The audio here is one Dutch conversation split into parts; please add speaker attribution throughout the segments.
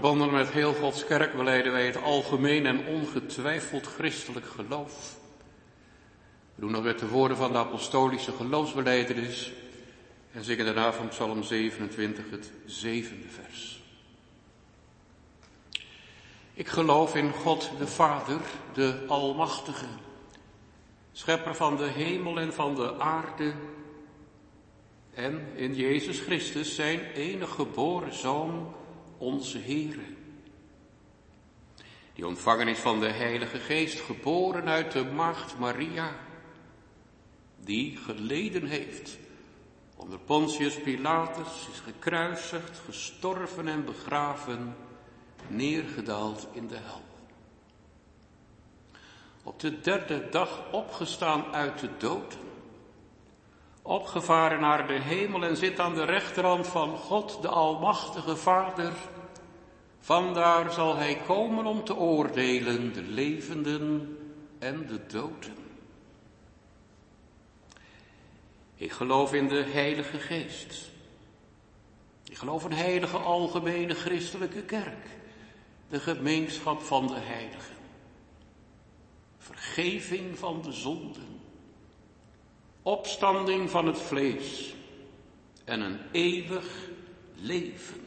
Speaker 1: Verbonden met heel Gods kerk beleiden wij het algemeen en ongetwijfeld christelijk geloof. We doen dat met de woorden van de apostolische geloofsbeleidenis en zingen daarna van Psalm 27 het zevende vers. Ik geloof in God de Vader, de Almachtige, schepper van de hemel en van de aarde, en in Jezus Christus, zijn enige geboren Zoon, onze Heere. Die ontvangen is van de Heilige Geest, geboren uit de Maagd Maria, die geleden heeft onder Pontius Pilatus, is gekruisigd, gestorven en begraven, neergedaald in de hel. Op de derde dag opgestaan uit de doden, opgevaren naar de hemel en zit aan de rechterhand van God, de Almachtige Vader. Vandaar zal hij komen om te oordelen de levenden en de doden. Ik geloof in de Heilige Geest. Ik geloof een heilige algemene christelijke kerk, de gemeenschap van de heiligen, vergeving van de zonden, opstanding van het vlees en een eeuwig leven.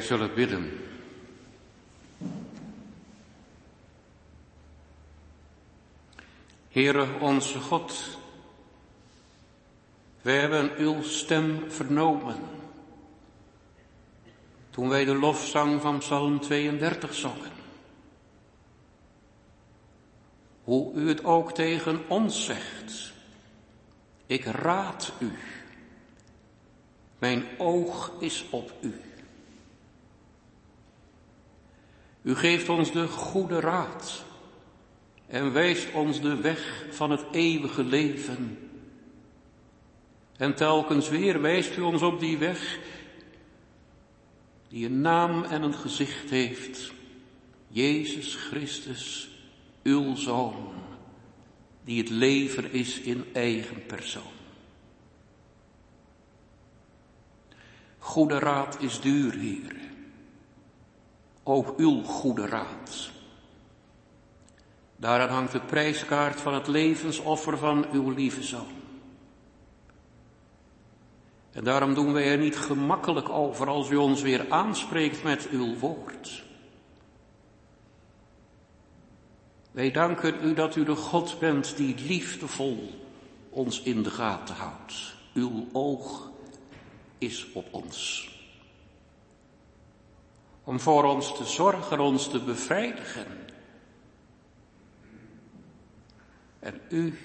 Speaker 1: Wij zullen bidden. Heere onze God, wij hebben uw stem vernomen. Toen wij de lofzang van Psalm 32 zongen. Hoe u het ook tegen ons zegt. Ik raad u. Mijn oog is op u. U geeft ons de goede raad en wijst ons de weg van het eeuwige leven. En telkens weer wijst u ons op die weg die een naam en een gezicht heeft. Jezus Christus, uw Zoon, die het leven is in eigen persoon. Goede raad is duur, Heer ook uw goede raad. Daaraan hangt de prijskaart van het levensoffer van uw lieve zoon. En daarom doen wij er niet gemakkelijk over als u ons weer aanspreekt met uw woord. Wij danken u dat u de God bent die liefdevol ons in de gaten houdt. Uw oog is op ons om voor ons te zorgen, ons te bevredigen. En u,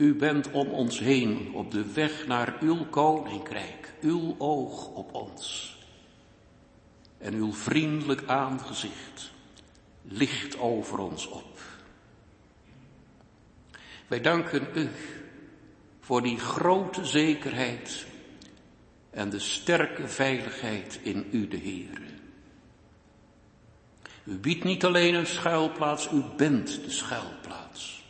Speaker 1: U bent om ons heen op de weg naar uw koninkrijk, uw oog op ons. En uw vriendelijk aangezicht licht over ons op. Wij danken u voor die grote zekerheid en de sterke veiligheid in u, de Heer. U biedt niet alleen een schuilplaats, u bent de schuilplaats.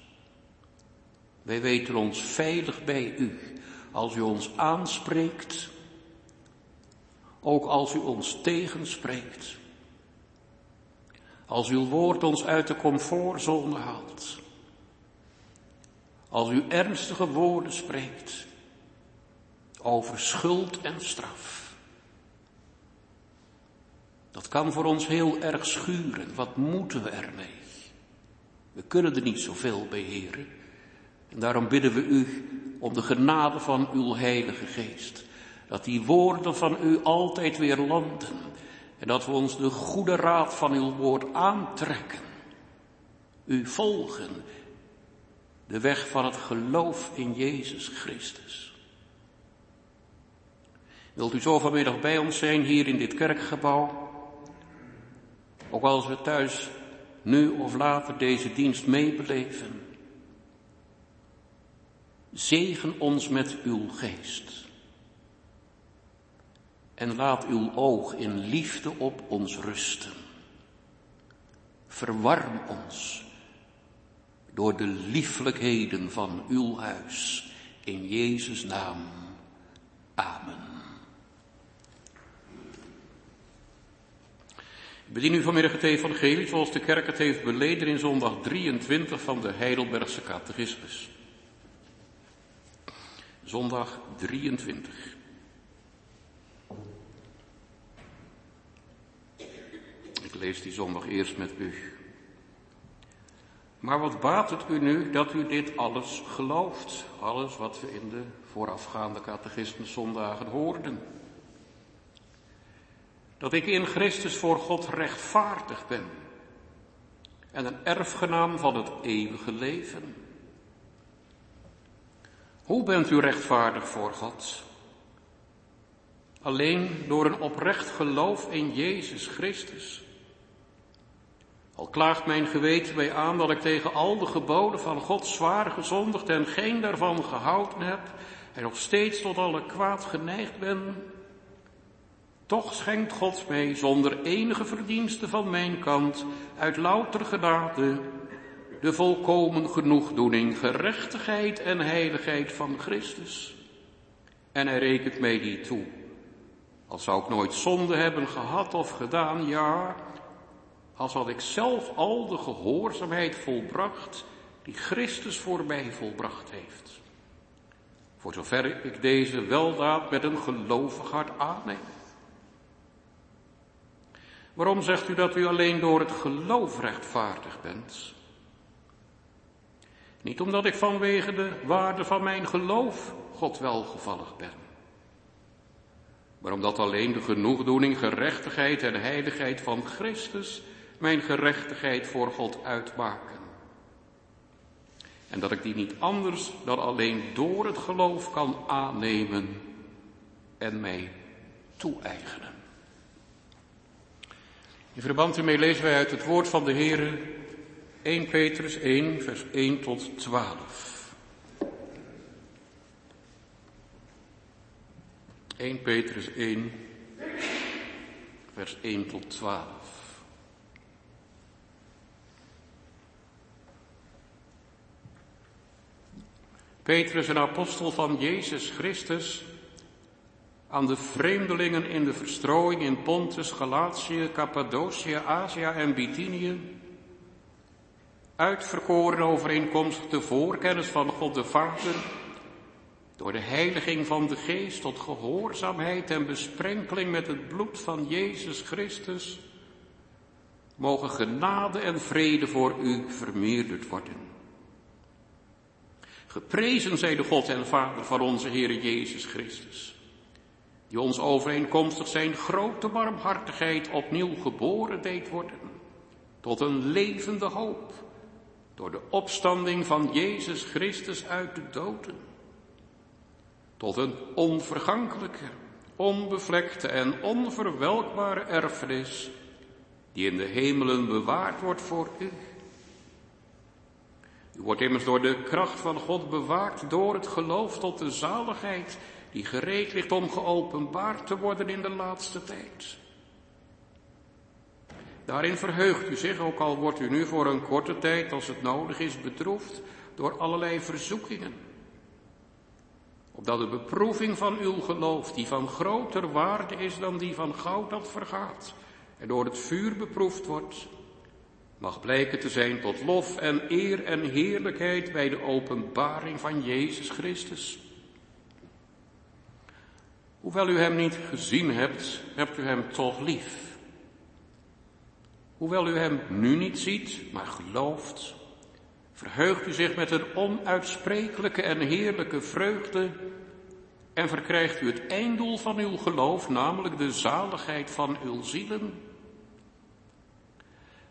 Speaker 1: Wij weten ons veilig bij u als u ons aanspreekt, ook als u ons tegenspreekt. Als uw woord ons uit de comfortzone haalt. Als u ernstige woorden spreekt over schuld en straf. Dat kan voor ons heel erg schuren. Wat moeten we ermee? We kunnen er niet zoveel bij, heren. En daarom bidden we u om de genade van uw Heilige Geest. Dat die woorden van u altijd weer landen. En dat we ons de goede raad van uw woord aantrekken. U volgen. De weg van het geloof in Jezus Christus. Wilt u zo vanmiddag bij ons zijn hier in dit kerkgebouw? Ook als we thuis nu of later deze dienst meebeleven. Zegen ons met uw geest. En laat uw oog in liefde op ons rusten. Verwarm ons door de lieflijkheden van uw huis. In Jezus' naam. Amen. Bedien u vanmiddag het evangelie zoals de kerk het heeft beleden in zondag 23 van de Heidelbergse catechismus. Zondag 23. Ik lees die zondag eerst met u. Maar wat baat het u nu dat u dit alles gelooft? Alles wat we in de voorafgaande catechismuszondagen hoorden dat ik in Christus voor God rechtvaardig ben en een erfgenaam van het eeuwige leven. Hoe bent u rechtvaardig voor God? Alleen door een oprecht geloof in Jezus Christus. Al klaagt mijn geweten mij aan dat ik tegen al de geboden van God zwaar gezondigd en geen daarvan gehouden heb en nog steeds tot alle kwaad geneigd ben, toch schenkt God mij zonder enige verdienste van mijn kant, uit louter genade, de volkomen genoegdoening, gerechtigheid en heiligheid van Christus. En hij rekent mij die toe. Al zou ik nooit zonde hebben gehad of gedaan, ja, als had ik zelf al de gehoorzaamheid volbracht die Christus voor mij volbracht heeft. Voor zover ik deze weldaad met een gelovig hart aanneem. Waarom zegt u dat u alleen door het geloof rechtvaardig bent? Niet omdat ik vanwege de waarde van mijn geloof God welgevallig ben. Maar omdat alleen de genoegdoening, gerechtigheid en heiligheid van Christus mijn gerechtigheid voor God uitmaken. En dat ik die niet anders dan alleen door het geloof kan aannemen en mij toe-eigenen. In verband hiermee lezen wij uit het woord van de Heer 1 Petrus 1, vers 1 tot 12. 1 Petrus 1, vers 1 tot 12. Petrus, een apostel van Jezus Christus, aan de vreemdelingen in de verstrooiing in Pontus, Galatië, Cappadocië, Azië en Bithynië, uitverkoren overeenkomstig de voorkennis van God de Vader, door de heiliging van de geest tot gehoorzaamheid en besprenkeling met het bloed van Jezus Christus, mogen genade en vrede voor u vermeerderd worden. Geprezen zij de God en Vader van onze Heer Jezus Christus die ons overeenkomstig zijn grote barmhartigheid opnieuw geboren deed worden, tot een levende hoop, door de opstanding van Jezus Christus uit de doden. Tot een onvergankelijke, onbevlekte en onverwelkbare erfenis die in de hemelen bewaard wordt voor u. U wordt immers door de kracht van God bewaakt door het geloof tot de zaligheid die gereed ligt om geopenbaard te worden in de laatste tijd. Daarin verheugt u zich, ook al wordt u nu voor een korte tijd, als het nodig is, bedroefd door allerlei verzoekingen. Opdat de beproeving van uw geloof, die van groter waarde is dan die van goud dat vergaat, en door het vuur beproefd wordt, mag blijken te zijn tot lof en eer en heerlijkheid bij de openbaring van Jezus Christus. Hoewel u hem niet gezien hebt, hebt u hem toch lief. Hoewel u hem nu niet ziet, maar gelooft, verheugt u zich met een onuitsprekelijke en heerlijke vreugde en verkrijgt u het einddoel van uw geloof, namelijk de zaligheid van uw zielen.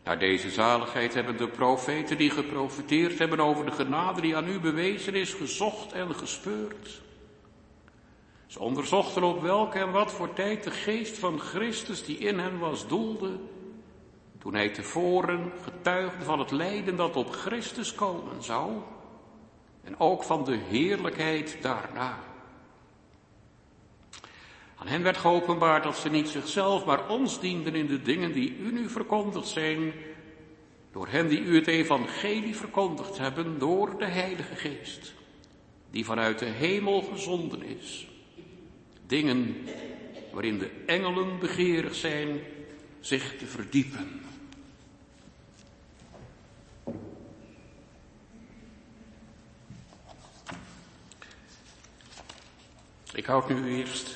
Speaker 1: Naar deze zaligheid hebben de profeten die geprofiteerd hebben over de genade die aan u bewezen is, gezocht en gespeurd. Ze onderzochten op welke en wat voor tijd de geest van Christus die in hen was doelde, toen hij tevoren getuigde van het lijden dat op Christus komen zou en ook van de heerlijkheid daarna. Aan hen werd geopenbaard dat ze niet zichzelf, maar ons dienden in de dingen die u nu verkondigd zijn, door hen die u het evangelie verkondigd hebben, door de Heilige Geest, die vanuit de hemel gezonden is. Dingen waarin de engelen begeerig zijn zich te verdiepen. Ik houd nu eerst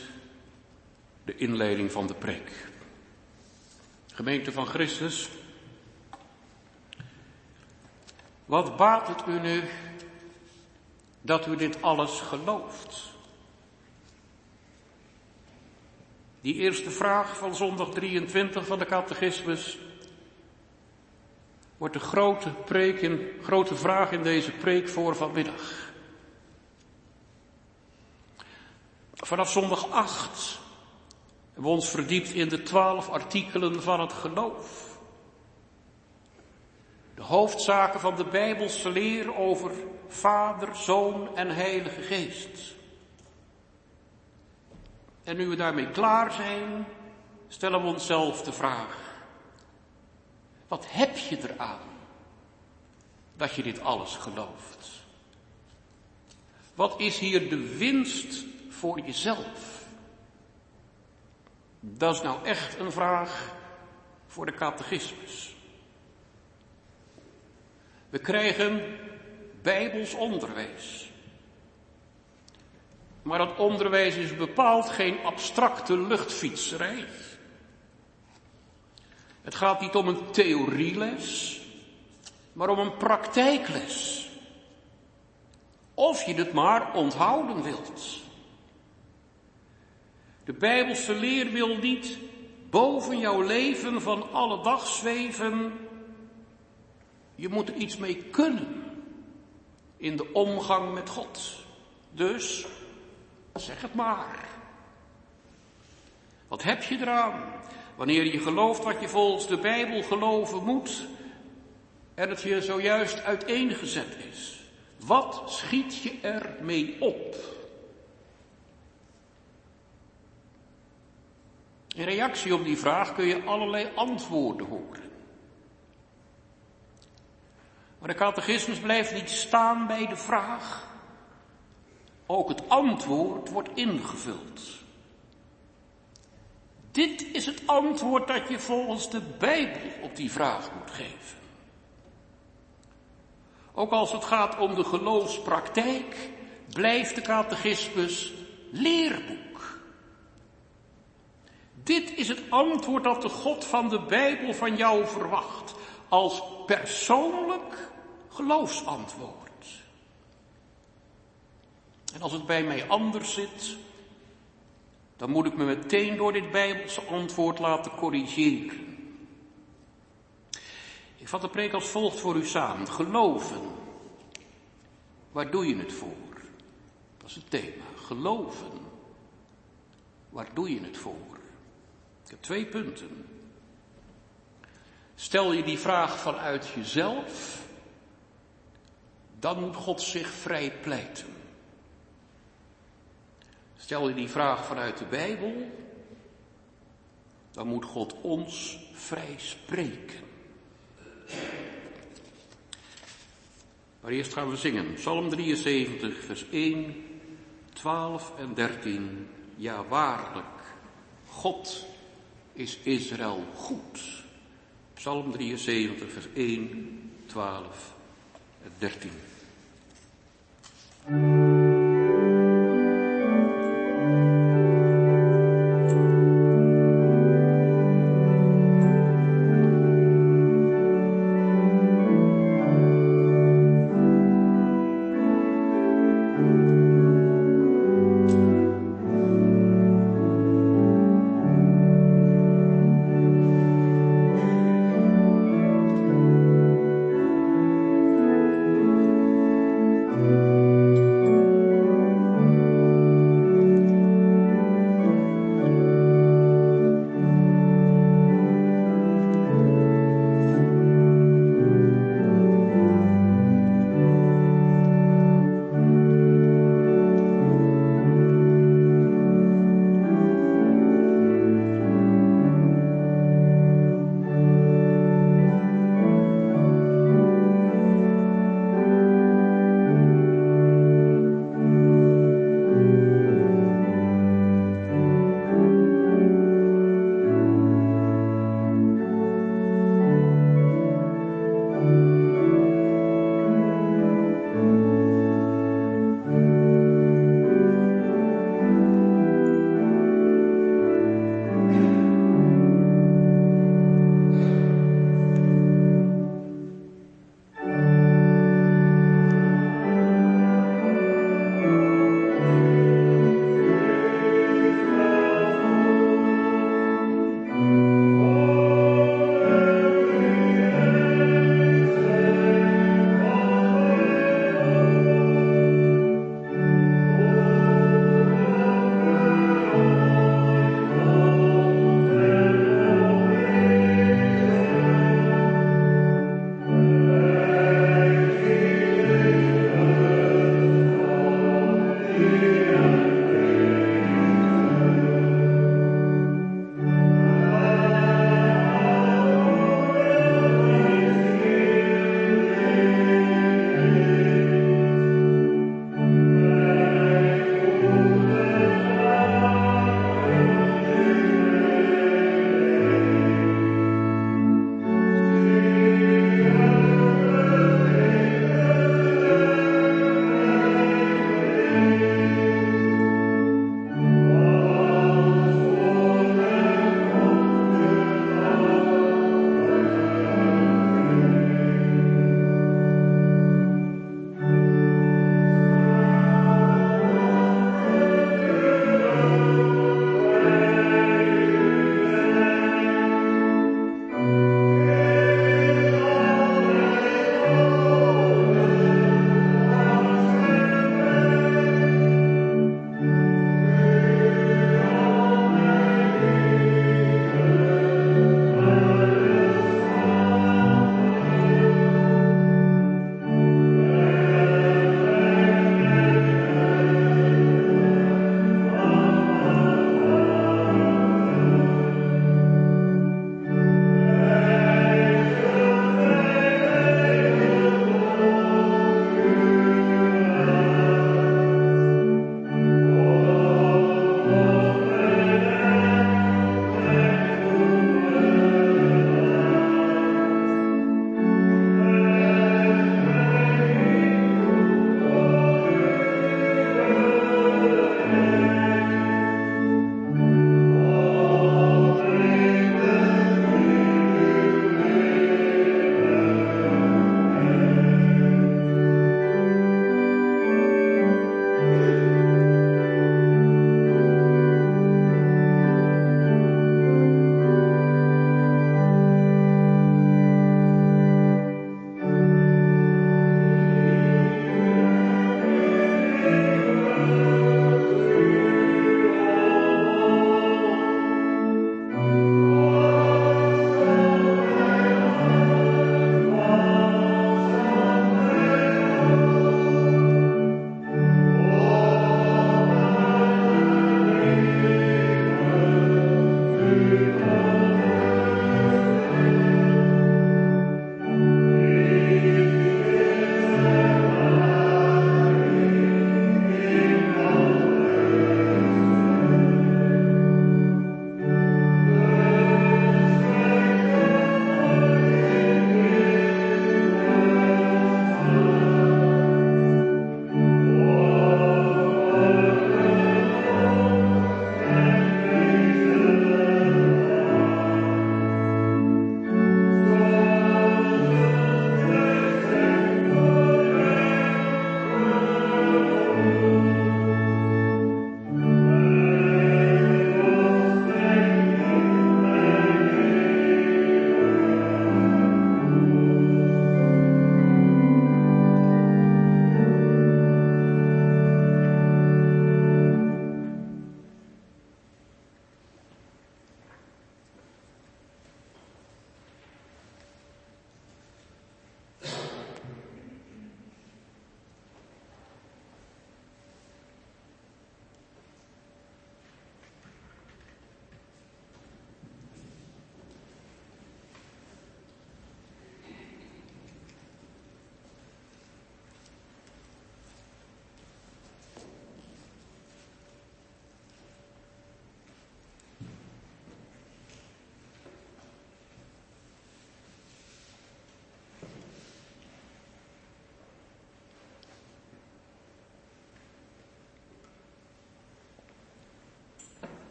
Speaker 1: de inleiding van de preek. Gemeente van Christus, wat baat het u nu dat u dit alles gelooft? Die eerste vraag van zondag 23 van de catechismus wordt de grote, preek grote vraag in deze preek voor vanmiddag. Vanaf zondag 8 hebben we ons verdiept in de twaalf artikelen van het geloof. De hoofdzaken van de Bijbelse leer over Vader, Zoon en Heilige Geest. En nu we daarmee klaar zijn, stellen we onszelf de vraag. Wat heb je eraan dat je dit alles gelooft? Wat is hier de winst voor jezelf? Dat is nou echt een vraag voor de catechismus. We krijgen bijbels onderwijs. Maar dat onderwijs is bepaald geen abstracte luchtfietserij. Het gaat niet om een theorieles, maar om een praktijkles. Of je het maar onthouden wilt. De Bijbelse leer wil niet boven jouw leven van alle dag zweven. Je moet er iets mee kunnen in de omgang met God. Dus, zeg het maar. Wat heb je eraan wanneer je gelooft wat je volgens de Bijbel geloven moet en het je zojuist uiteengezet is? Wat schiet je er mee op? In reactie op die vraag kun je allerlei antwoorden horen. Maar de catechismus blijft niet staan bij de vraag. Ook het antwoord wordt ingevuld. Dit is het antwoord dat je volgens de Bijbel op die vraag moet geven. Ook als het gaat om de geloofspraktijk, blijft de catechismus leerboek. Dit is het antwoord dat de God van de Bijbel van jou verwacht. Als persoonlijk geloofsantwoord. En als het bij mij anders zit, dan moet ik me meteen door dit Bijbelse antwoord laten corrigeren. Ik vat de preek als volgt voor u samen. Geloven. Waar doe je het voor? Dat is het thema. Geloven. Waar doe je het voor? Ik heb twee punten. Stel je die vraag vanuit jezelf, dan moet God zich vrij pleiten. Stel je die vraag vanuit de Bijbel, dan moet God ons vrij spreken. Maar eerst gaan we zingen. Psalm 73, vers 1, 12 en 13. Ja, waarlijk, God is Israël goed. Psalm 73, vers 1, 12 en 13.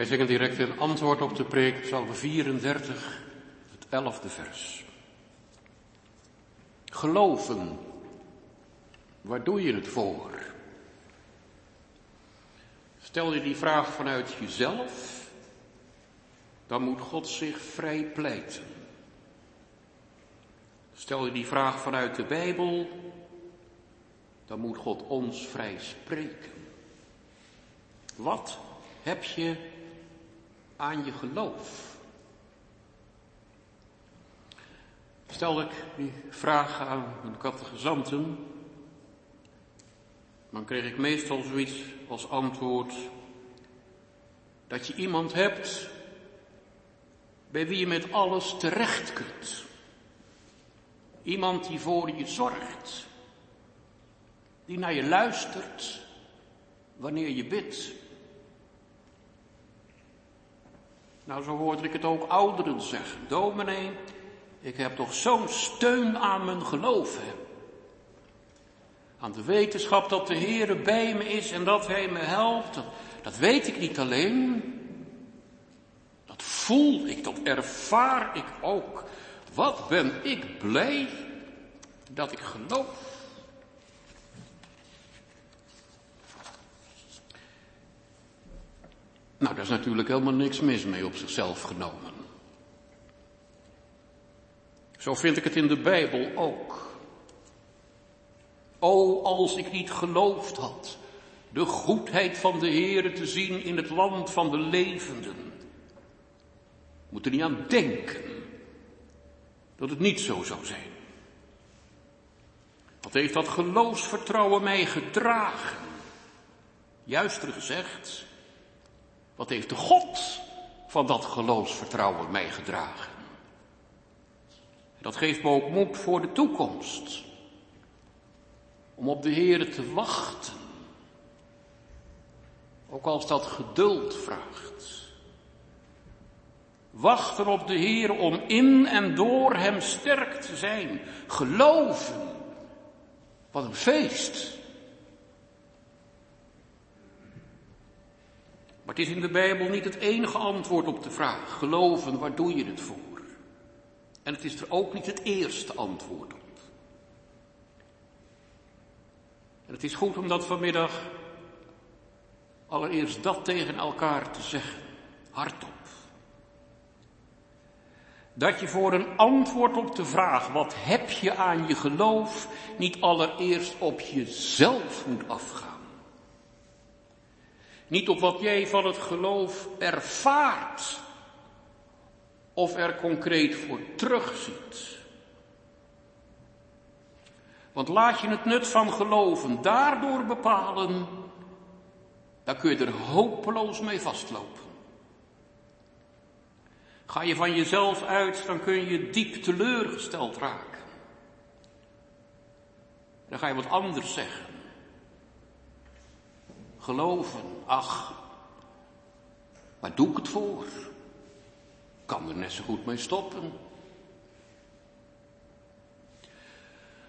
Speaker 1: Wij zingen direct een antwoord op de preek, Psalm 34, het elfde vers. Geloven, waar doe je het voor? Stel je die vraag vanuit jezelf, dan moet God zich vrij pleiten. Stel je die vraag vanuit de Bijbel, dan moet God ons vrij spreken. Wat heb je aan je geloof? Stel ik die vraag aan mijn catechizanten, dan kreeg ik meestal zoiets als antwoord dat je iemand hebt bij wie je met alles terecht kunt. Iemand die voor je zorgt, die naar je luistert wanneer je bidt. Nou, zo hoorde ik het ook ouderen zeggen. Dominee, ik heb toch zo'n steun aan mijn geloof. Hè? Aan de wetenschap dat de Heere bij me is en dat Hij me helpt. Dat, dat weet ik niet alleen. Dat voel ik, dat ervaar ik ook. Wat ben ik blij dat ik geloof. Nou, daar is natuurlijk helemaal niks mis mee op zichzelf genomen. Zo vind ik het in de Bijbel ook. O, als ik niet geloofd had de goedheid van de Heere te zien in het land van de levenden. Moet er niet aan denken dat het niet zo zou zijn. Wat heeft dat geloofsvertrouwen mij gedragen? Juister gezegd, wat heeft de God van dat geloofsvertrouwen mij gedragen? Dat geeft me ook moed voor de toekomst. Om op de Heer te wachten. Ook als dat geduld vraagt. Wachten op de Heer om in en door Hem sterk te zijn. Geloven. Wat een feest. Maar het is in de Bijbel niet het enige antwoord op de vraag. Geloven, waar doe je het voor? En het is er ook niet het eerste antwoord op. En het is goed om dat vanmiddag allereerst dat tegen elkaar te zeggen. Hardop. Dat je voor een antwoord op de vraag, wat heb je aan je geloof, niet allereerst op jezelf moet afgaan. Niet op wat jij van het geloof ervaart of er concreet voor terugziet. Want laat je het nut van geloven daardoor bepalen, dan kun je er hopeloos mee vastlopen. Ga je van jezelf uit, dan kun je diep teleurgesteld raken. Dan ga je wat anders zeggen. Geloven, ach, waar doe ik het voor? Kan er net zo goed mee stoppen.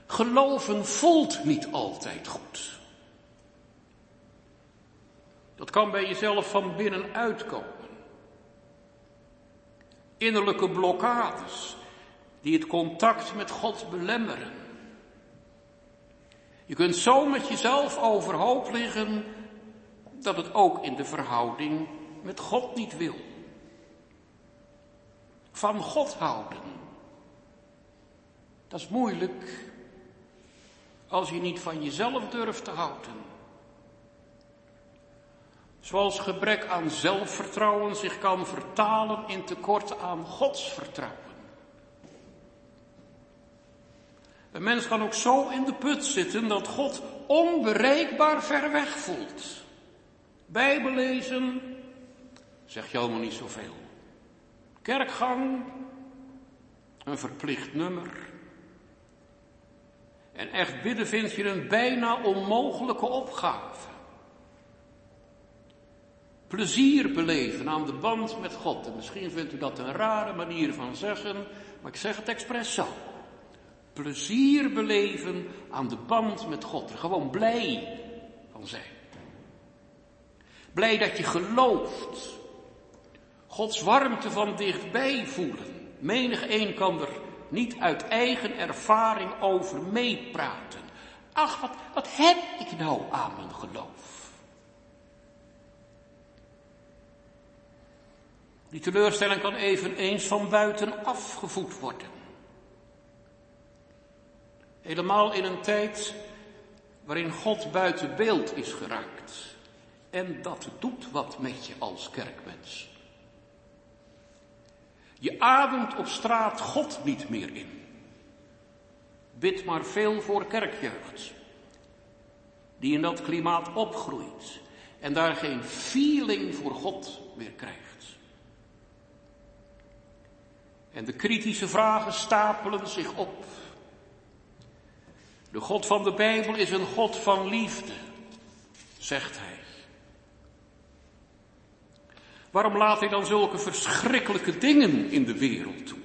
Speaker 1: Geloven voelt niet altijd goed. Dat kan bij jezelf van binnenuit komen. Innerlijke blokkades die het contact met God belemmeren. Je kunt zo met jezelf overhoop liggen dat het ook in de verhouding met God niet wil. Van God houden. Dat is moeilijk als je niet van jezelf durft te houden. Zoals gebrek aan zelfvertrouwen zich kan vertalen in tekort aan godsvertrouwen. Een mens kan ook zo in de put zitten dat God onbereikbaar ver weg voelt. Bijbel lezen, zeg je allemaal niet zoveel. Kerkgang, een verplicht nummer. En echt bidden vind je een bijna onmogelijke opgave. Plezier beleven aan de band met God. En misschien vindt u dat een rare manier van zeggen, maar ik zeg het expres zo. Plezier beleven aan de band met God. Er gewoon blij van zijn. Blij dat je gelooft. Gods warmte van dichtbij voelen. Menig een kan er niet uit eigen ervaring over meepraten. Ach, wat, wat heb ik nou aan mijn geloof? Die teleurstelling kan eveneens van buiten afgevoed worden. Helemaal in een tijd waarin God buiten beeld is geraakt. En dat doet wat met je als kerkmens. Je ademt op straat God niet meer in. Bid maar veel voor kerkjeugd. Die in dat klimaat opgroeit en daar geen feeling voor God meer krijgt. En de kritische vragen stapelen zich op. De God van de Bijbel is een God van liefde, zegt hij. Waarom laat hij dan zulke verschrikkelijke dingen in de wereld toe?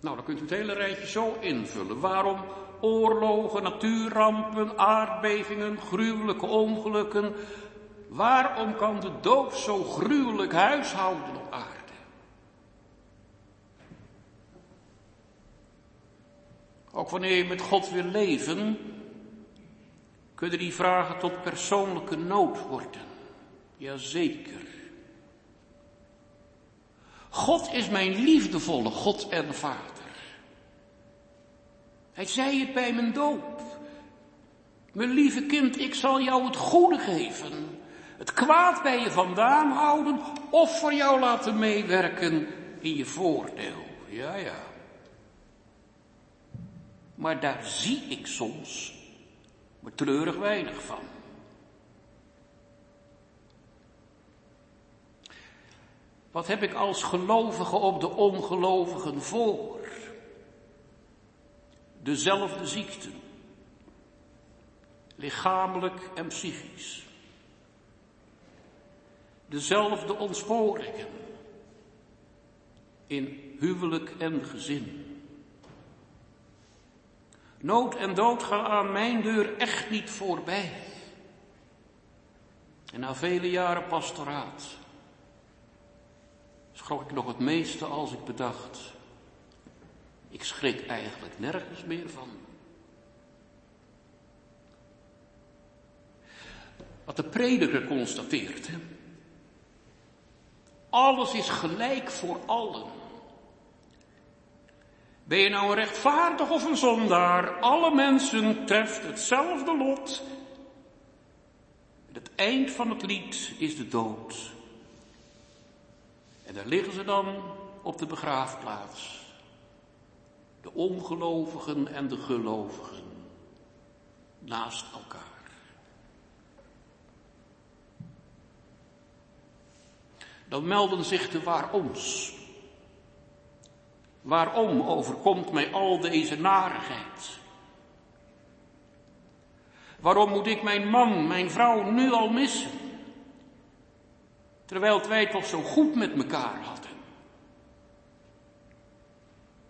Speaker 1: Nou, dan kunt u het hele rijtje zo invullen. Waarom oorlogen, natuurrampen, aardbevingen, gruwelijke ongelukken? Waarom kan de dood zo gruwelijk huishouden op aarde? Ook wanneer je met God wil leven, kunnen die vragen tot persoonlijke nood worden. Jazeker. God is mijn liefdevolle God en Vader. Hij zei het bij mijn doop. Mijn lieve kind, ik zal jou het goede geven. Het kwaad bij je vandaan houden of voor jou laten meewerken in je voordeel. Ja, ja. Maar daar zie ik soms maar treurig weinig van. Wat heb ik als gelovige op de ongelovigen voor? Dezelfde ziekten, lichamelijk en psychisch. Dezelfde ontsporingen in huwelijk en gezin. Nood en dood gaan aan mijn deur echt niet voorbij. En na vele jaren pastoraat schrok ik nog het meeste als ik bedacht. Ik schrik eigenlijk nergens meer van. Wat de prediker constateert. Hè? Alles is gelijk voor allen. Ben je nou een rechtvaardig of een zondaar? Alle mensen treft hetzelfde lot. Het eind van het lied is de dood. En daar liggen ze dan op de begraafplaats. De ongelovigen en de gelovigen naast elkaar. Dan melden zich de waaroms. Waarom overkomt mij al deze narigheid? Waarom moet ik mijn man, mijn vrouw nu al missen? Terwijl wij toch zo goed met elkaar hadden.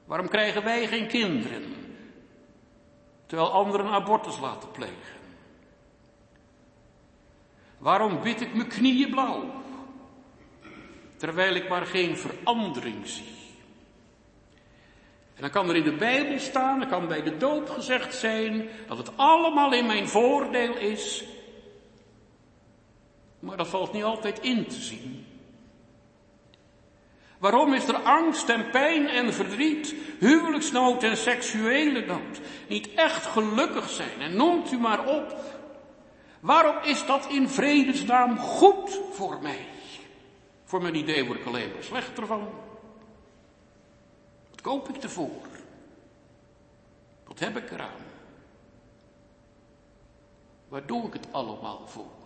Speaker 1: Waarom krijgen wij geen kinderen? Terwijl anderen abortus laten plegen. Waarom bid ik mijn knieën blauw? Terwijl ik maar geen verandering zie. En dan kan er in de Bijbel staan, dan kan bij de doop gezegd zijn dat het allemaal in mijn voordeel is. Maar dat valt niet altijd in te zien. Waarom is er angst en pijn en verdriet, huwelijksnood en seksuele nood, niet echt gelukkig zijn? En noemt u maar op. Waarom is dat in vredesnaam goed voor mij? Voor mijn idee word ik alleen maar slechter van. Wat koop ik ervoor? Wat heb ik eraan? Waar doe ik het allemaal voor?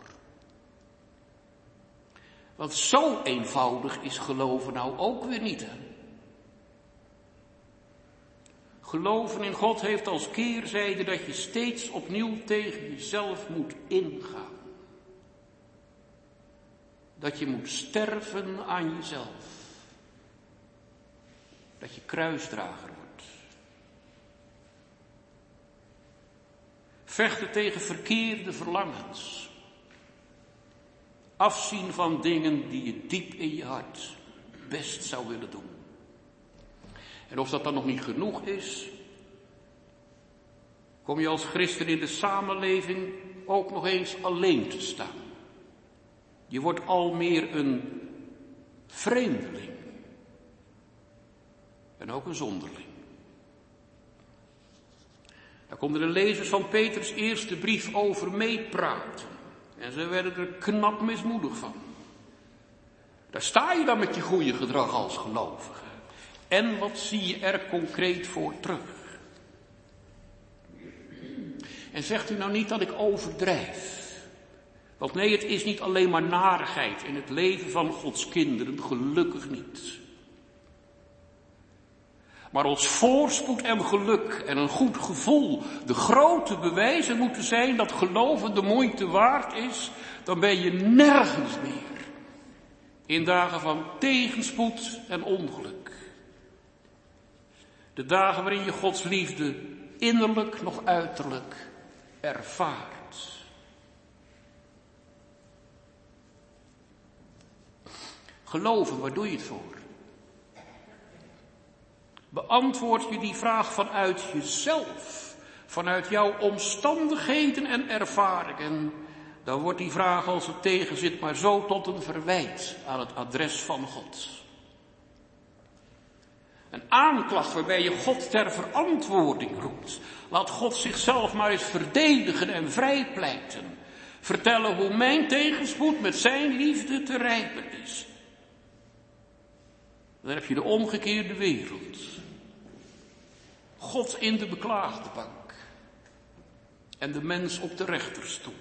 Speaker 1: Want zo eenvoudig is geloven nou ook weer niet. Hè? Geloven in God heeft als keerzijde dat je steeds opnieuw tegen jezelf moet ingaan. Dat je moet sterven aan jezelf. Dat je kruisdrager wordt. Vechten tegen verkeerde verlangens afzien van dingen die je diep in je hart best zou willen doen. En of dat dan nog niet genoeg is, kom je als christen in de samenleving ook nog eens alleen te staan. Je wordt al meer een vreemdeling. En ook een zonderling. Daar konden de lezers van Peters eerste brief over meepraten. En ze werden er knap mismoedig van. Daar sta je dan met je goede gedrag als gelovige. En wat zie je er concreet voor terug? En zegt u nou niet dat ik overdrijf. Want nee, het is niet alleen maar narigheid in het leven van Gods kinderen, gelukkig niet. Maar als voorspoed en geluk en een goed gevoel de grote bewijzen moeten zijn dat geloven de moeite waard is, dan ben je nergens meer. In dagen van tegenspoed en ongeluk. De dagen waarin je Gods liefde innerlijk nog uiterlijk ervaart. Geloven, waar doe je het voor? Beantwoord je die vraag vanuit jezelf, vanuit jouw omstandigheden en ervaringen, dan wordt die vraag als het tegenzit maar zo tot een verwijt aan het adres van God. Een aanklacht waarbij je God ter verantwoording roept. Laat God zichzelf maar eens verdedigen en vrijpleiten. Vertellen hoe mijn tegenspoed met zijn liefde te rijpen is. Dan heb je de omgekeerde wereld. God in de beklaagde bank. En de mens op de rechterstoel.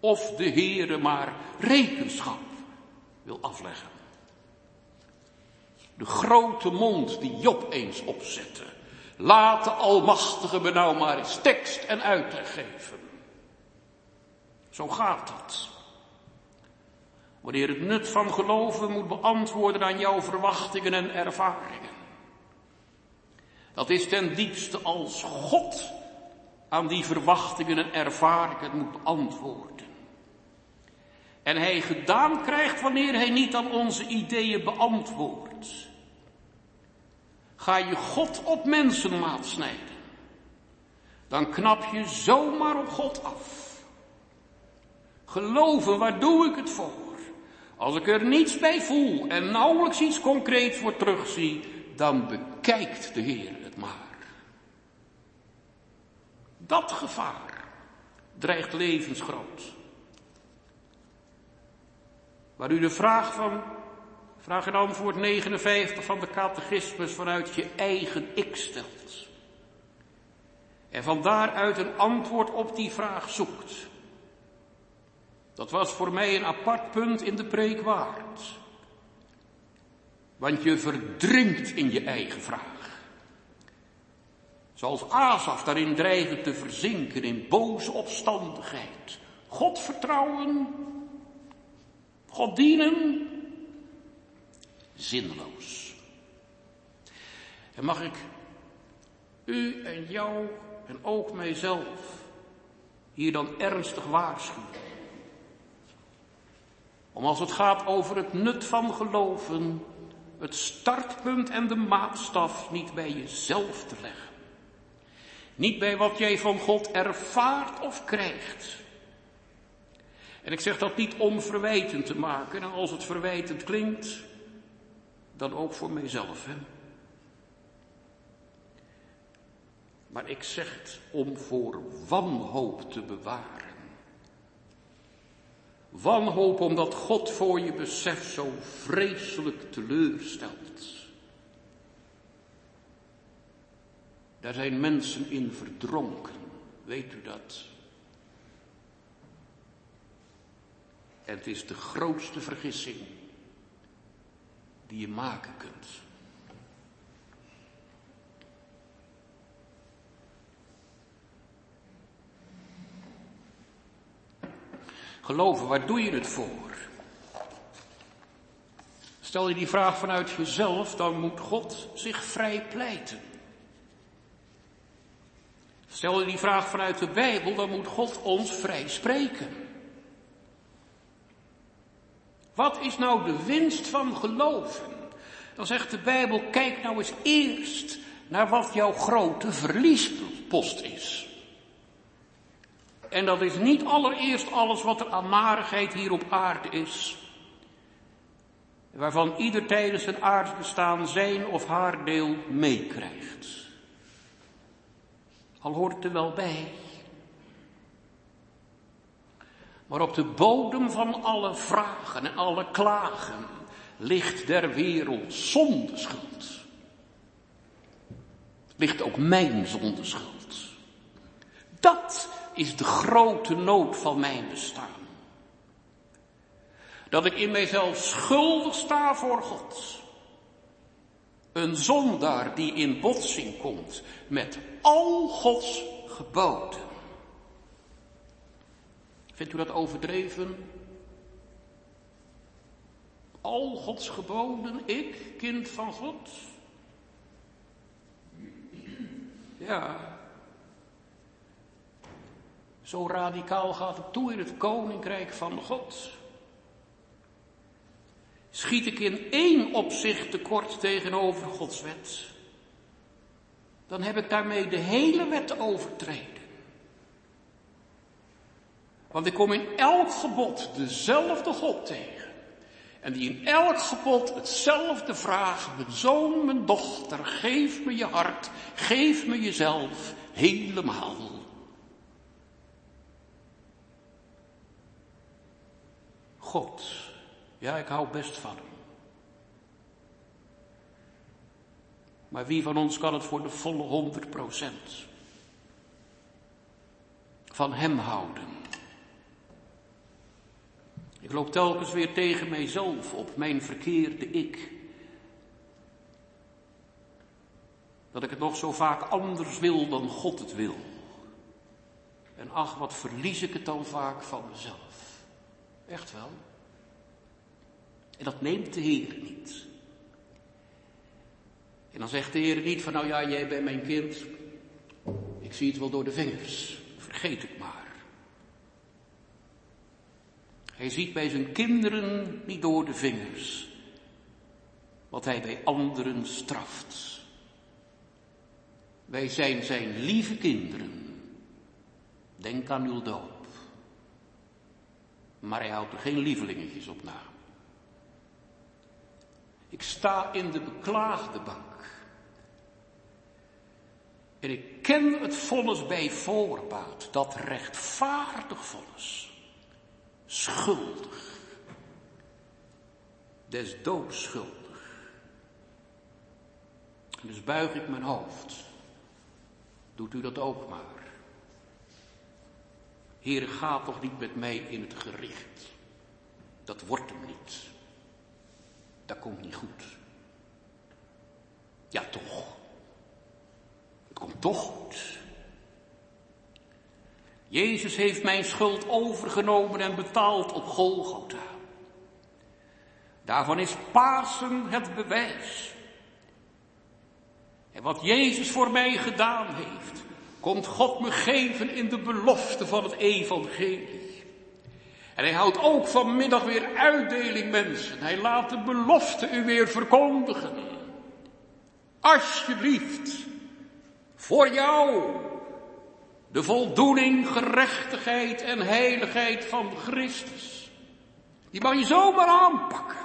Speaker 1: Of de Heere maar rekenschap wil afleggen. De grote mond die Job eens opzette. Laat de Almachtige me nou maar eens tekst en uitleg geven. Zo gaat dat. Wanneer het nut van geloven moet beantwoorden aan jouw verwachtingen en ervaringen. Dat is ten diepste als God aan die verwachtingen en ervaringen moet beantwoorden. En hij gedaan krijgt wanneer hij niet aan onze ideeën beantwoordt. Ga je God op mensenmaat snijden, dan knap je zomaar op God af. Geloven, waar doe ik het voor? Als ik er niets bij voel en nauwelijks iets concreets voor terugzie, dan bekijkt de Heer het maar. Dat gevaar dreigt levensgroot. Waar u de vraag van, vraag en antwoord 59 van de catechismus vanuit je eigen ik stelt. En van daaruit een antwoord op die vraag zoekt. Dat was voor mij een apart punt in de preek waard. Want je verdrinkt in je eigen vraag. Zoals Azaf daarin dreigen te verzinken in boze opstandigheid. God vertrouwen, God dienen, zinloos. En mag ik u en jou en ook mijzelf hier dan ernstig waarschuwen. Om als het gaat over het nut van geloven, het startpunt en de maatstaf niet bij jezelf te leggen. Niet bij wat jij van God ervaart of krijgt. En ik zeg dat niet om verwijtend te maken. En als het verwijtend klinkt, dan ook voor mijzelf. Hè? Maar ik zeg het om voor wanhoop te bewaren. Wanhoop omdat God voor je besef zo vreselijk teleurstelt. Daar zijn mensen in verdronken, weet u dat? Het is de grootste vergissing die je maken kunt. Geloven, waar doe je het voor? Stel je die vraag vanuit jezelf, dan moet God zich vrij pleiten. Stel je die vraag vanuit de Bijbel, dan moet God ons vrij spreken. Wat is nou de winst van geloven? Dan zegt de Bijbel, kijk nou eens eerst naar wat jouw grote verliespost is. En dat is niet allereerst alles wat er aan narigheid hier op aarde is. Waarvan ieder tijdens zijn aardbestaan zijn of haar deel meekrijgt. Al hoort het er wel bij. Maar op de bodem van alle vragen en alle klagen ligt der wereld zondeschuld. Ligt ook mijn zondeschuld. Dat is de grote nood van mijn bestaan. Dat ik in mijzelf schuldig sta voor God. Een zondaar die in botsing komt met al Gods geboden. Vindt u dat overdreven? Al Gods geboden, ik, kind van God? Ja. Zo radicaal gaat het toe in het koninkrijk van God. Schiet ik in één opzicht tekort tegenover Gods wet, dan heb ik daarmee de hele wet overtreden. Want ik kom in elk gebod dezelfde God tegen. En die in elk gebod hetzelfde vraagt. Mijn zoon, mijn dochter, geef me je hart, geef me jezelf helemaal. God, ja, ik hou best van hem. Maar wie van ons kan het voor de volle honderd procent van hem houden? Ik loop telkens weer tegen mijzelf op, mijn verkeerde ik. Dat ik het nog zo vaak anders wil dan God het wil. En ach, wat verlies ik het dan vaak van mezelf. Echt wel. En dat neemt de Heer niet. En dan zegt de Heer niet van, nou ja, jij bent mijn kind. Ik zie het wel door de vingers. Vergeet het maar. Hij ziet bij zijn kinderen niet door de vingers wat hij bij anderen straft. Wij zijn zijn lieve kinderen. Denk aan uw doop. Maar hij houdt er geen lievelingetjes op na. Ik sta in de beklaagde bank. En ik ken het vonnis bij voorbaat, dat rechtvaardig vonnis schuldig. Des doods schuldig. Dus buig ik mijn hoofd. Doet u dat ook maar. Heer, ga toch niet met mij in het gericht. Dat wordt hem niet. Dat komt niet goed. Ja, toch. Het komt toch goed. Jezus heeft mijn schuld overgenomen en betaald op Golgotha. Daarvan is Pasen het bewijs. En wat Jezus voor mij gedaan heeft, komt God me geven in de belofte van het evangelie. En hij houdt ook vanmiddag weer uitdeling mensen. Hij laat de belofte u weer verkondigen. Alsjeblieft, voor jou de voldoening, gerechtigheid en heiligheid van Christus. Die mag je zomaar aanpakken.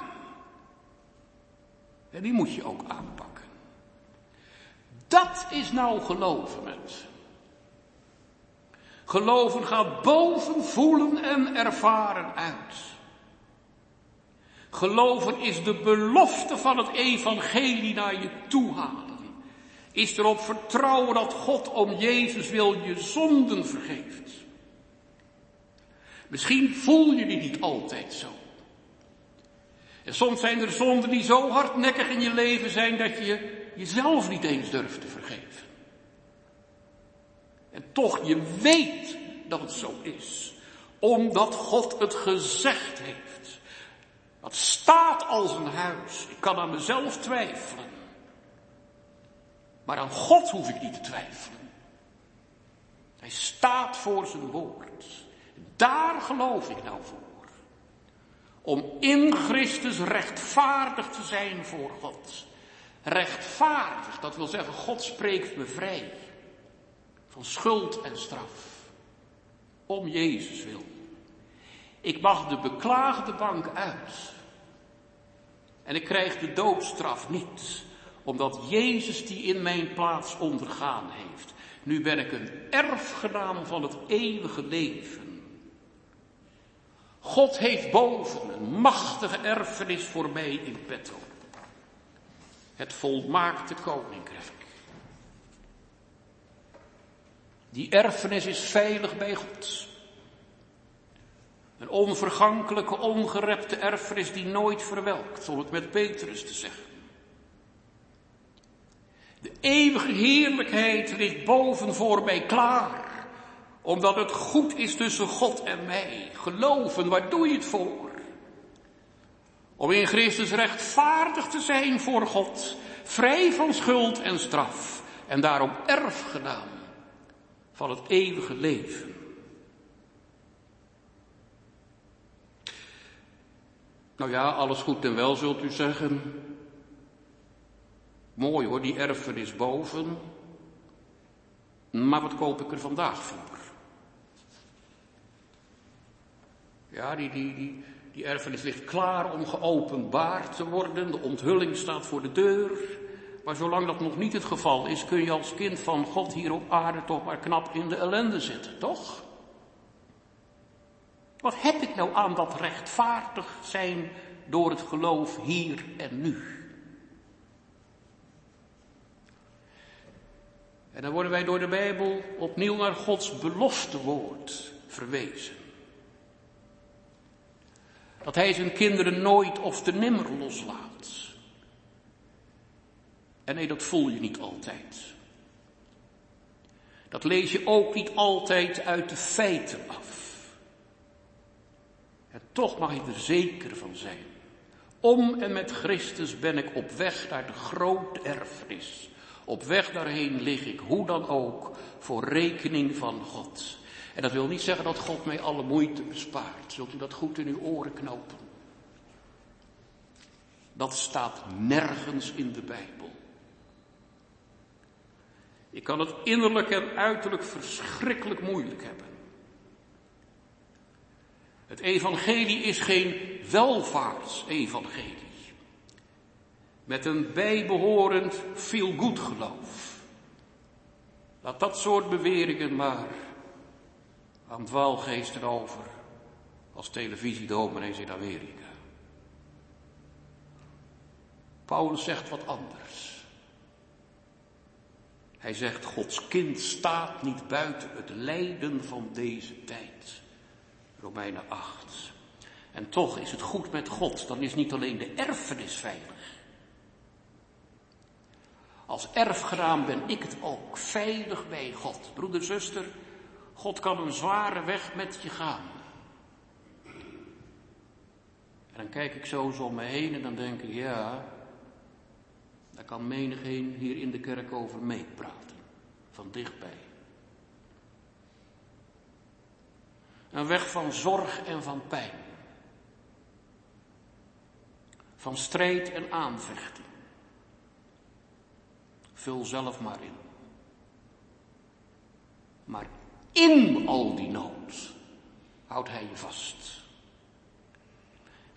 Speaker 1: En die moet je ook aanpakken. Dat is nou geloven, mensen. Geloven gaat boven voelen en ervaren uit. Geloven is de belofte van het evangelie naar je toe halen is erop vertrouwen dat God om Jezus wil je zonden vergeeft. Misschien voel je die niet altijd zo. En soms zijn er zonden die zo hardnekkig in je leven zijn dat je jezelf niet eens durft te vergeven. En toch, je weet dat het zo is. Omdat God het gezegd heeft. Dat staat als een huis. Ik kan aan mezelf twijfelen. Maar aan God hoef ik niet te twijfelen. Hij staat voor zijn woord. Daar geloof ik nou voor. om in Christus rechtvaardig te zijn voor God. Rechtvaardig, dat wil zeggen, God spreekt me vrij van schuld en straf. Om Jezus wil. Ik mag de beklaagde bank uit. En ik krijg de doodstraf niet, omdat Jezus die in mijn plaats ondergaan heeft. Nu ben ik een erfgenaam van het eeuwige leven. God heeft boven een machtige erfenis voor mij in petto. Het volmaakte koninkrijk. Die erfenis is veilig bij God. Een onvergankelijke, ongerepte erfenis die nooit verwelkt, om het met Petrus te zeggen. De eeuwige heerlijkheid ligt boven voor mij klaar, omdat het goed is tussen God en mij. Geloven, waar doe je het voor? Om in Christus rechtvaardig te zijn voor God, vrij van schuld en straf, en daarom erfgenaam van het eeuwige leven. Nou ja, alles goed en wel zult u zeggen. Mooi hoor, die erfenis boven. Maar wat koop ik er vandaag voor? Ja, die, die, die, die erfenis ligt klaar om geopenbaard te worden. De onthulling staat voor de deur. Maar zolang dat nog niet het geval is, kun je als kind van God hier op aarde toch maar knap in de ellende zitten, toch? Wat heb ik nou aan dat rechtvaardig zijn door het geloof hier en nu? En dan worden wij door de Bijbel opnieuw naar Gods beloftewoord verwezen. Dat Hij zijn kinderen nooit of te nimmer loslaat. En nee, dat voel je niet altijd. Dat lees je ook niet altijd uit de feiten af. En toch mag je er zeker van zijn. Om en met Christus ben ik op weg naar de grote erfenis. Op weg daarheen lig ik, hoe dan ook, voor rekening van God. En dat wil niet zeggen dat God mij alle moeite bespaart. Zult u dat goed in uw oren knopen? Dat staat nergens in de Bijbel. Ik kan het innerlijk en uiterlijk verschrikkelijk moeilijk hebben. Het evangelie is geen welvaartsevangelie. Met een bijbehorend feel-good geloof. Laat dat soort beweringen maar aan dwaalgeesten over als televisiedominees in Amerika. Paulus zegt wat anders. Hij zegt, Gods kind staat niet buiten het lijden van deze tijd. Romeinen 8. En toch is het goed met God, dan is niet alleen de erfenis veilig. Als erfgenaam ben ik het ook, veilig bij God. Broeder, zuster, God kan een zware weg met je gaan. En dan kijk ik zo zo om me heen en dan denk ik, ja, daar kan menigeen hier in de kerk over meepraten. Van dichtbij. Een weg van zorg en van pijn. Van strijd en aanvechting. Vul zelf maar in. Maar in al die nood houdt hij je vast.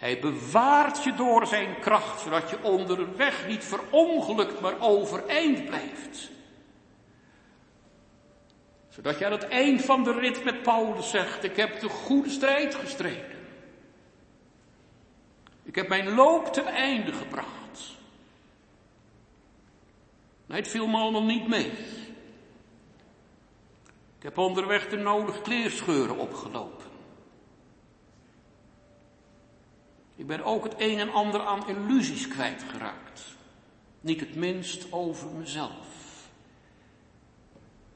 Speaker 1: Hij bewaart je door zijn kracht, zodat je onderweg niet verongelukt, maar overeind blijft. Zodat je aan het eind van de rit met Paulus zegt, ik heb de goede strijd gestreden. Ik heb mijn loop ten einde gebracht. Nee, het viel me allemaal niet mee. Ik heb onderweg de nodige kleerscheuren opgelopen. Ik ben ook het een en ander aan illusies kwijtgeraakt. Niet het minst over mezelf.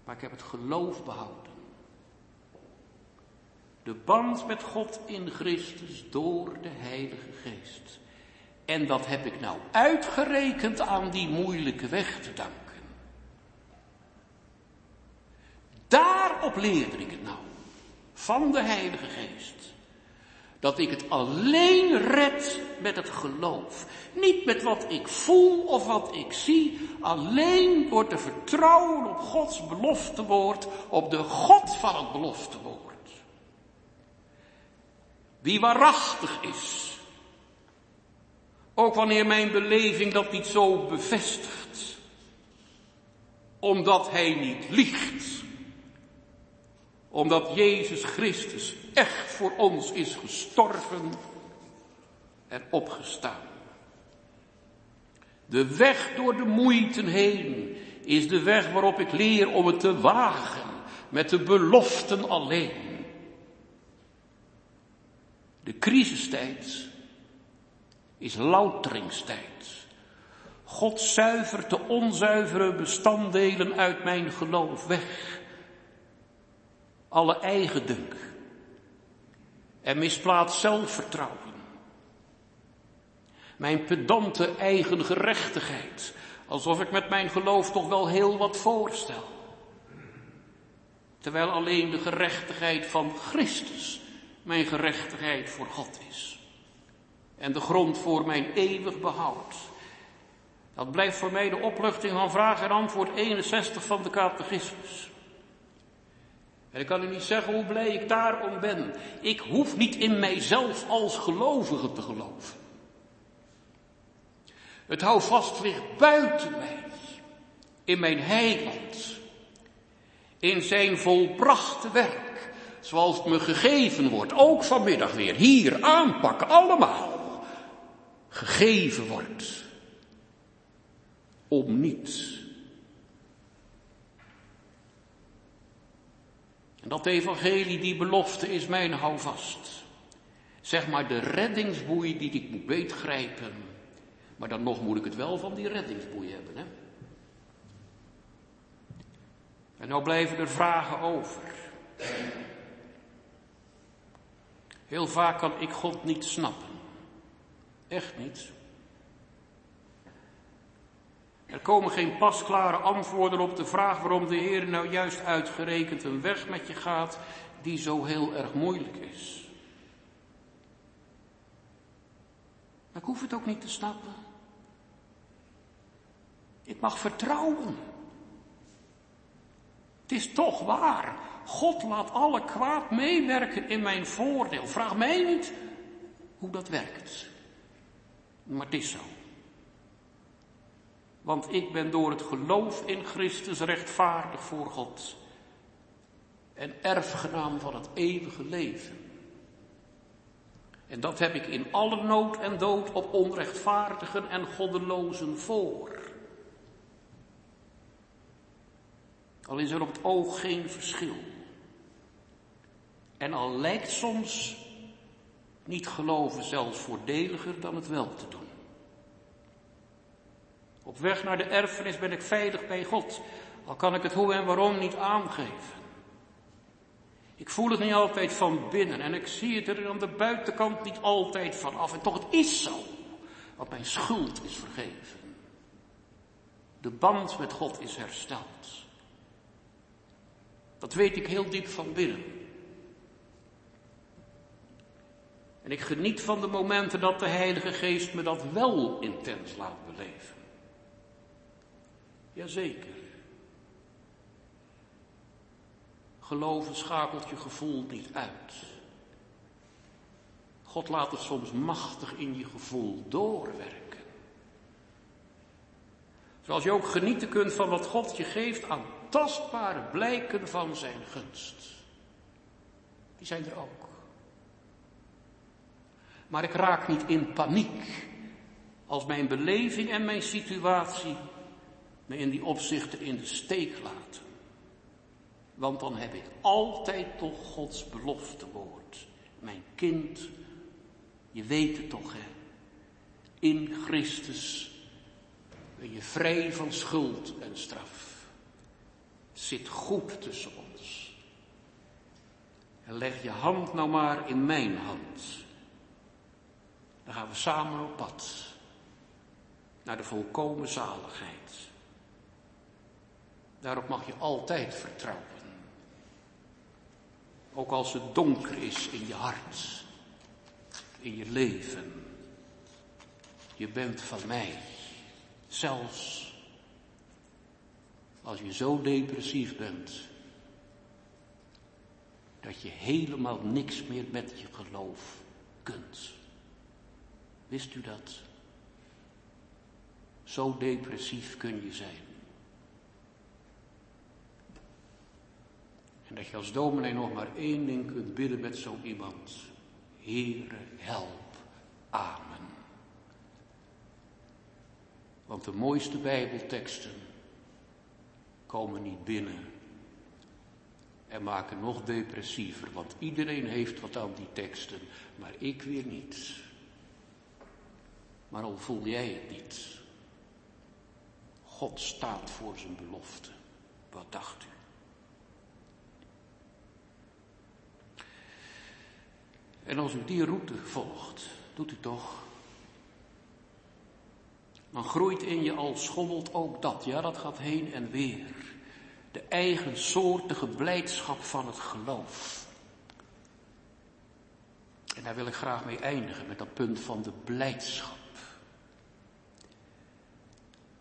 Speaker 1: Maar ik heb het geloof behouden. De band met God in Christus door de Heilige Geest. En dat heb ik nou uitgerekend aan die moeilijke weg te danken. Daarop leerde ik het nou. Van de Heilige Geest Dat ik het alleen red met het geloof. Niet met wat ik voel of wat ik zie. Alleen door te vertrouwen op Gods beloftewoord. Op de God van het beloftewoord. Die waarachtig is. Ook wanneer mijn beleving dat niet zo bevestigt. Omdat hij niet liegt. Omdat Jezus Christus echt voor ons is gestorven en opgestaan. De weg door de moeite heen is de weg waarop ik leer om het te wagen met de beloften alleen. De crisistijd is louteringstijd. God zuivert de onzuivere bestanddelen uit mijn geloof weg. Alle eigendunk en misplaatst zelfvertrouwen. Mijn pedante eigen gerechtigheid, alsof ik met mijn geloof toch wel heel wat voorstel. Terwijl alleen de gerechtigheid van Christus mijn gerechtigheid voor God is. En de grond voor mijn eeuwig behoud. Dat blijft voor mij de opluchting van vraag en antwoord 61 van de catechismus. En ik kan u niet zeggen hoe blij ik daarom ben. Ik hoef niet in mijzelf als gelovige te geloven. Het houvast ligt buiten mij, in mijn heiland, in zijn volbrachte werk, zoals het me gegeven wordt, ook vanmiddag weer, hier aanpakken, allemaal, gegeven wordt, om niets. En dat evangelie, die belofte is mijn houvast. Zeg maar de reddingsboei die ik moet beetgrijpen. Maar dan nog moet ik het wel van die reddingsboei hebben, hè. En nou blijven er vragen over. Heel vaak kan ik God niet snappen. Echt niet. Er komen geen pasklare antwoorden op de vraag waarom de Heer nou juist uitgerekend een weg met je gaat die zo heel erg moeilijk is. Maar ik hoef het ook niet te snappen. Ik mag vertrouwen. Het is toch waar. God laat alle kwaad meewerken in mijn voordeel. Vraag mij niet hoe dat werkt. Maar het is zo. Want ik ben door het geloof in Christus rechtvaardig voor God. En erfgenaam van het eeuwige leven. En dat heb ik in alle nood en dood op onrechtvaardigen en goddelozen voor. Al is er op het oog geen verschil. En al lijkt soms niet geloven zelfs voordeliger dan het wel te doen. Op weg naar de erfenis ben ik veilig bij God, al kan ik het hoe en waarom niet aangeven. Ik voel het niet altijd van binnen en ik zie het er aan de buitenkant niet altijd van af. En toch, het is zo, want mijn schuld is vergeven. De band met God is hersteld. Dat weet ik heel diep van binnen. En ik geniet van de momenten dat de Heilige Geest me dat wel intens laat beleven. Jazeker. Geloven schakelt je gevoel niet uit. God laat het soms machtig in je gevoel doorwerken. Zoals je ook genieten kunt van wat God je geeft aan tastbare blijken van zijn gunst. Die zijn er ook. Maar ik raak niet in paniek als mijn beleving en mijn situatie me in die opzichten in de steek laten. Want dan heb ik altijd toch Gods beloftewoord. Mijn kind, je weet het toch hè. In Christus ben je vrij van schuld en straf. Zit goed tussen ons. En leg je hand nou maar in mijn hand. Dan gaan we samen op pad. Naar de volkomen zaligheid. Daarop mag je altijd vertrouwen. Ook als het donker is in je hart. in je leven. Je bent van mij. Zelfs als je zo depressief bent dat je helemaal niks meer met je geloof kunt. Wist u dat? Zo depressief kun je zijn. En dat je als dominee nog maar één ding kunt bidden met zo iemand. Heere, help. Amen. Want de mooiste Bijbelteksten komen niet binnen en maken nog depressiever. Want iedereen heeft wat aan die teksten, maar ik weer niet. Maar al voel jij het niet. God staat voor zijn belofte. Wat dacht u? En als u die route volgt, doet u toch, dan groeit in je al schommelt ook dat. Ja, dat gaat heen en weer. De eigensoortige blijdschap van het geloof. En daar wil ik graag mee eindigen, met dat punt van de blijdschap.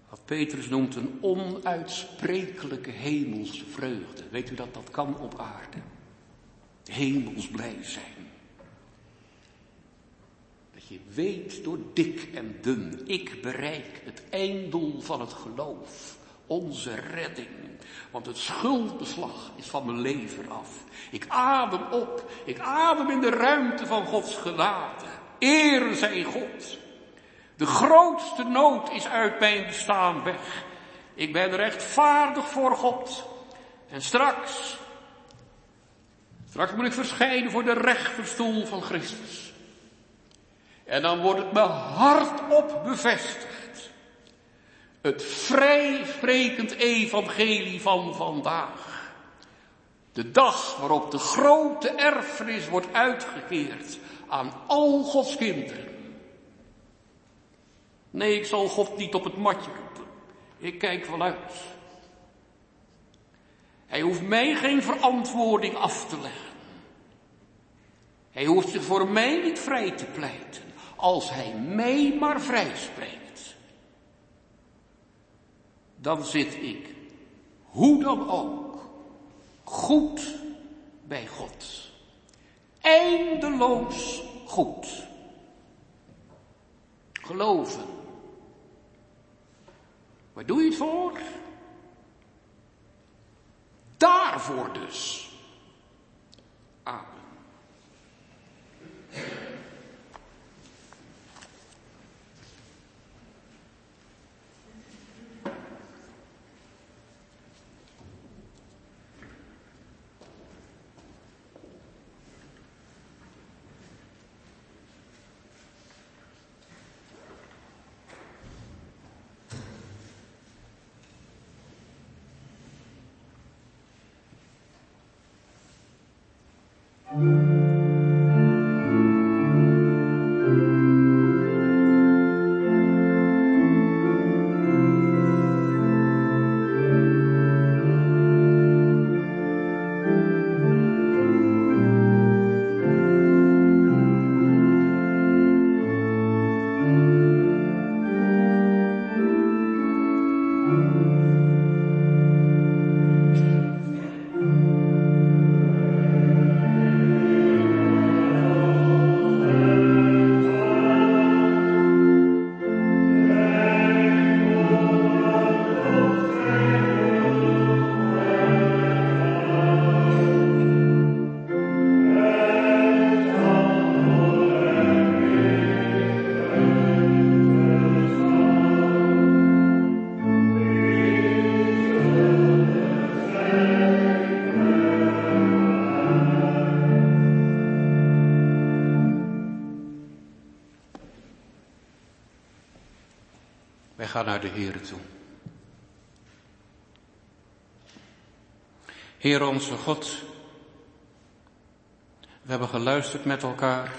Speaker 1: Wat Petrus noemt een onuitsprekelijke hemelse vreugde. Weet u dat dat kan op aarde? Hemels blij zijn. Je weet door dik en dun, ik bereik het einddoel van het geloof. Onze redding. Want het schuldbeslag is van mijn leven af. Ik adem op. Ik adem in de ruimte van Gods genade. Eer zij God. De grootste nood is uit mijn bestaan weg. Ik ben rechtvaardig voor God. En straks, straks moet ik verschijnen voor de rechterstoel van Christus. En dan wordt het me hardop bevestigd. Het vrijsprekend evangelie van vandaag. De dag waarop de grote erfenis wordt uitgekeerd aan al Gods kinderen. Nee, ik zal God niet op het matje roepen. Ik kijk vanuit. Hij hoeft mij geen verantwoording af te leggen. Hij hoeft zich voor mij niet vrij te pleiten, als hij mij maar vrij spreekt. Dan zit ik, hoe dan ook, goed bij God. Eindeloos goed. Geloven Waar doe je het voor? Daarvoor dus. Amen. Ga Heer onze God, we hebben geluisterd met elkaar.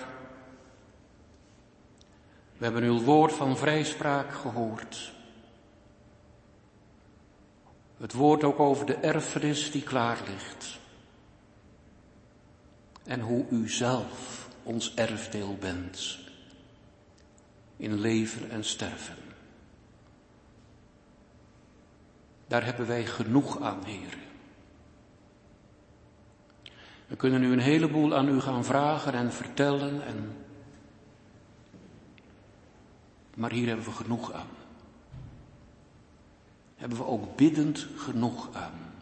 Speaker 1: We hebben uw woord van vrijspraak gehoord. Het woord ook over de erfenis die klaar ligt. En hoe u zelf ons erfdeel bent in leven en sterven. Daar hebben wij genoeg aan, heren. We kunnen nu een heleboel aan u gaan vragen en vertellen en maar hier hebben we genoeg aan. Hebben we ook biddend genoeg aan.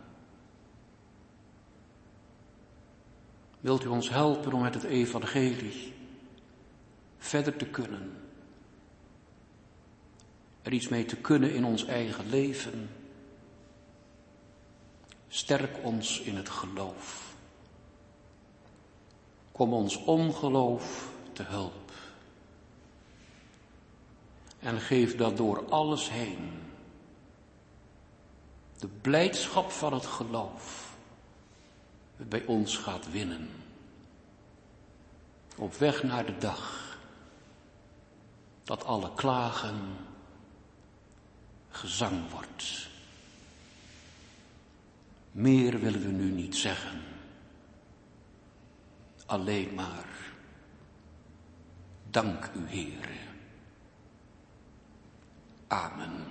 Speaker 1: Wilt u ons helpen om met het evangelie verder te kunnen? Er iets mee te kunnen in ons eigen leven? Sterk ons in het geloof. Kom ons ongeloof te hulp. En geef dat door alles heen. De blijdschap van het geloof bij ons gaat winnen. Op weg naar de dag dat alle klagen gezang wordt. Meer willen we nu niet zeggen. Alleen maar dank u, Heere. Amen.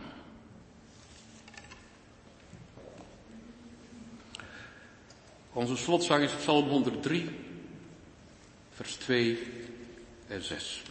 Speaker 1: Onze slotzang is Psalm 103, vers 2 en 6.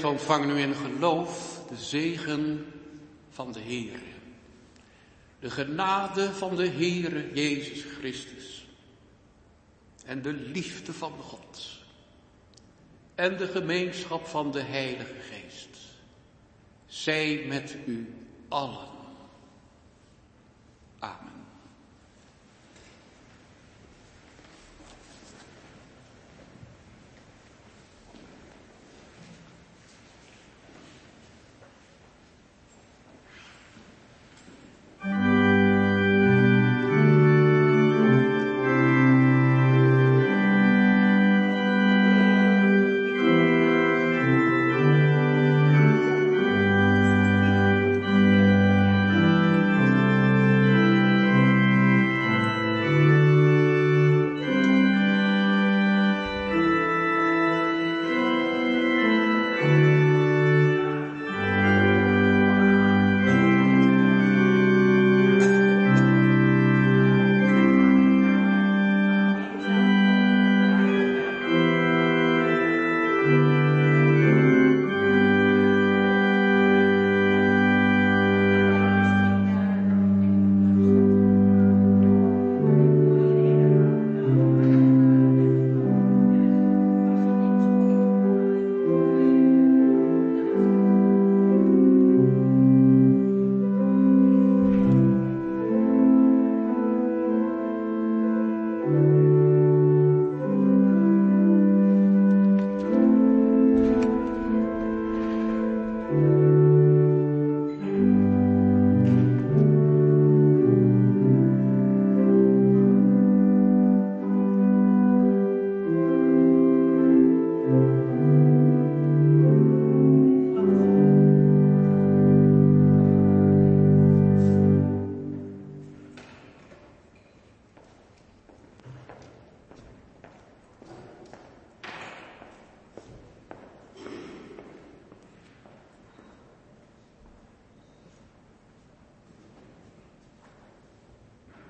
Speaker 1: Gemeente, ontvang nu in geloof de zegen van de Heer. De genade van de Heere Jezus Christus. En de liefde van God. En de gemeenschap van de Heilige Geest. Zij met u allen.